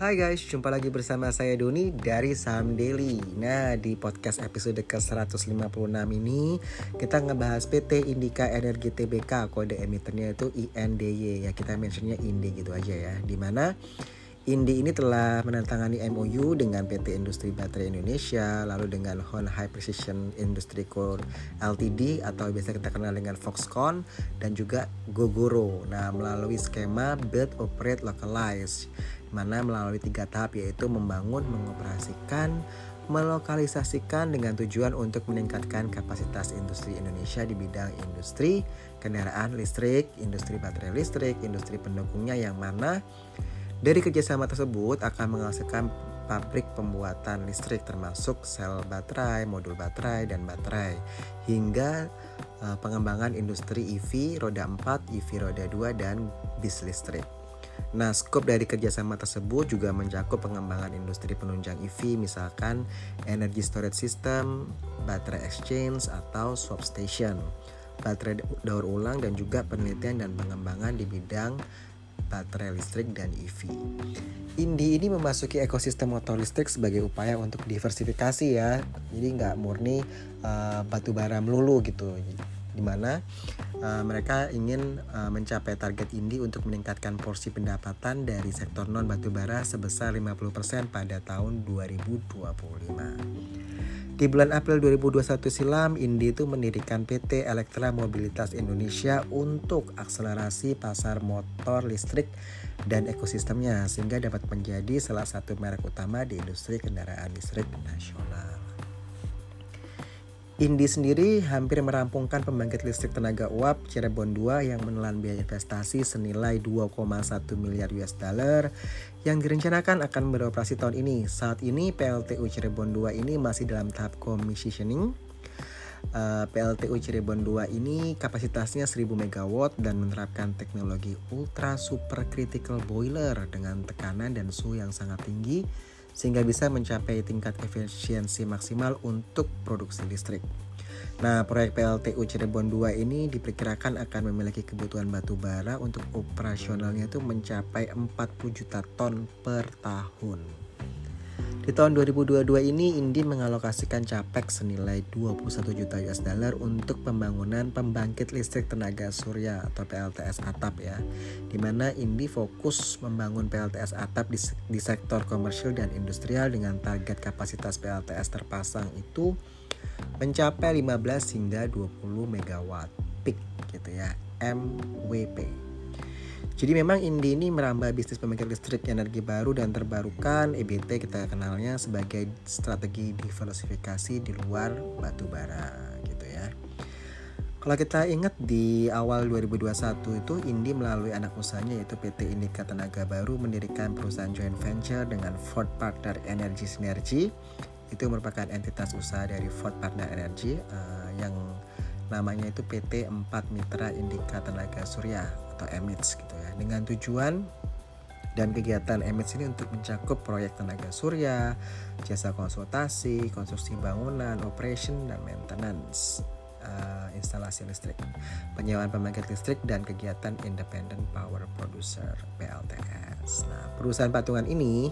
Hai guys, jumpa lagi bersama saya Doni dari Saham Daily. Nah, di podcast episode ke-156 ini kita ngebahas PT Indika Energi Tbk, kode emiternya itu INDY ya. Kita mentionnya INDY gitu aja ya. Di mana Indi ini telah menandatangani MOU dengan PT Industri Baterai Indonesia, lalu dengan Hon High Precision Industry Core Ltd atau biasa kita kenal dengan Foxconn dan juga Gogoro. Nah, melalui skema Build Operate Localize mana melalui tiga tahap yaitu membangun, mengoperasikan, melokalisasikan dengan tujuan untuk meningkatkan kapasitas industri Indonesia di bidang industri kendaraan listrik, industri baterai listrik, industri pendukungnya yang mana dari kerjasama tersebut akan menghasilkan pabrik pembuatan listrik termasuk sel baterai, modul baterai, dan baterai hingga uh, pengembangan industri EV roda 4, EV roda 2, dan bis listrik. Nah, skop dari kerjasama tersebut juga mencakup pengembangan industri penunjang EV, misalkan energy storage system, baterai exchange, atau swap station, baterai daur ulang, dan juga penelitian dan pengembangan di bidang baterai listrik dan EV. Indi ini memasuki ekosistem motor listrik sebagai upaya untuk diversifikasi ya, jadi nggak murni uh, batu bara melulu gitu di mana uh, mereka ingin uh, mencapai target Indi untuk meningkatkan porsi pendapatan dari sektor non batubara sebesar 50% pada tahun 2025. Di bulan April 2021 silam, Indi itu mendirikan PT Elektra Mobilitas Indonesia untuk akselerasi pasar motor listrik dan ekosistemnya sehingga dapat menjadi salah satu merek utama di industri kendaraan listrik nasional. Indi sendiri hampir merampungkan pembangkit listrik tenaga uap Cirebon 2 yang menelan biaya investasi senilai 2,1 miliar US dollar yang direncanakan akan beroperasi tahun ini. Saat ini PLTU Cirebon 2 ini masih dalam tahap commissioning. Uh, PLTU Cirebon 2 ini kapasitasnya 1000 MW dan menerapkan teknologi ultra super critical boiler dengan tekanan dan suhu yang sangat tinggi sehingga bisa mencapai tingkat efisiensi maksimal untuk produksi listrik. Nah, proyek PLTU Cirebon 2 ini diperkirakan akan memiliki kebutuhan batu bara untuk operasionalnya itu mencapai 40 juta ton per tahun. Di tahun 2022 ini Indi mengalokasikan capex senilai 21 juta US dollar untuk pembangunan pembangkit listrik tenaga surya atau PLTS atap ya. Di mana Indi fokus membangun PLTS atap di, di sektor komersial dan industrial dengan target kapasitas PLTS terpasang itu mencapai 15 hingga 20 megawatt peak gitu ya MWP. Jadi memang Indi ini merambah bisnis pembangkit listrik energi baru dan terbarukan. EBT kita kenalnya sebagai strategi diversifikasi di luar batu bara gitu ya. Kalau kita ingat di awal 2021 itu Indi melalui anak usahanya yaitu PT Indika Tenaga Baru mendirikan perusahaan joint venture dengan Ford Partner Energy Synergy. Itu merupakan entitas usaha dari Ford Partner Energy uh, yang namanya itu PT 4 Mitra Indika Tenaga Surya atau EMITS gitu ya. Dengan tujuan dan kegiatan EMITS ini untuk mencakup proyek tenaga surya, jasa konsultasi, konstruksi bangunan, operation dan maintenance uh, instalasi listrik, penyewaan pembangkit listrik dan kegiatan independent power producer PLTS. Nah, perusahaan patungan ini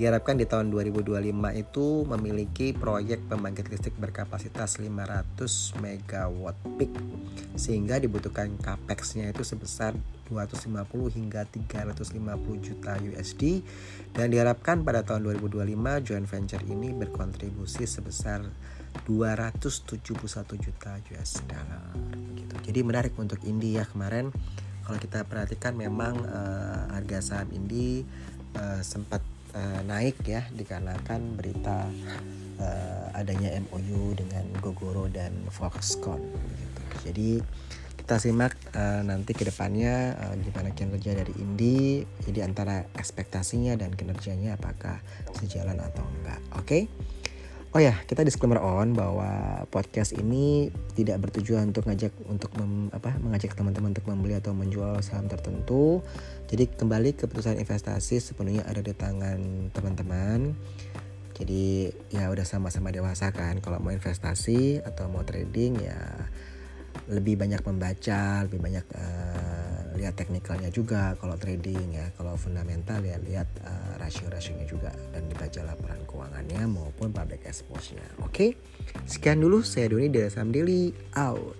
diharapkan di tahun 2025 itu memiliki proyek pembangkit listrik berkapasitas 500 MW peak sehingga dibutuhkan capex-nya itu sebesar 250 hingga 350 juta USD dan diharapkan pada tahun 2025 joint venture ini berkontribusi sebesar 271 juta US dollar gitu. Jadi menarik untuk Indi ya kemarin kalau kita perhatikan memang uh, harga saham Indi uh, sempat uh, naik ya dikarenakan berita uh, adanya MOU dengan Gogoro dan Foxconn gitu. Jadi kita simak uh, nanti ke depannya uh, gimana kinerja dari Indi jadi antara ekspektasinya dan kinerjanya apakah sejalan atau enggak oke okay? Oh ya, kita disclaimer on bahwa podcast ini tidak bertujuan untuk ngajak untuk mem, apa mengajak teman-teman untuk membeli atau menjual saham tertentu. Jadi kembali keputusan investasi sepenuhnya ada di tangan teman-teman. Jadi ya udah sama-sama dewasa kan kalau mau investasi atau mau trading ya lebih banyak membaca, lebih banyak uh, lihat teknikalnya juga kalau trading ya. Kalau fundamental ya lihat uh, rasio-rasionya juga dan dibaca laporan keuangannya maupun public expose-nya. Oke okay? sekian dulu. Saya Doni dari Sam Daily out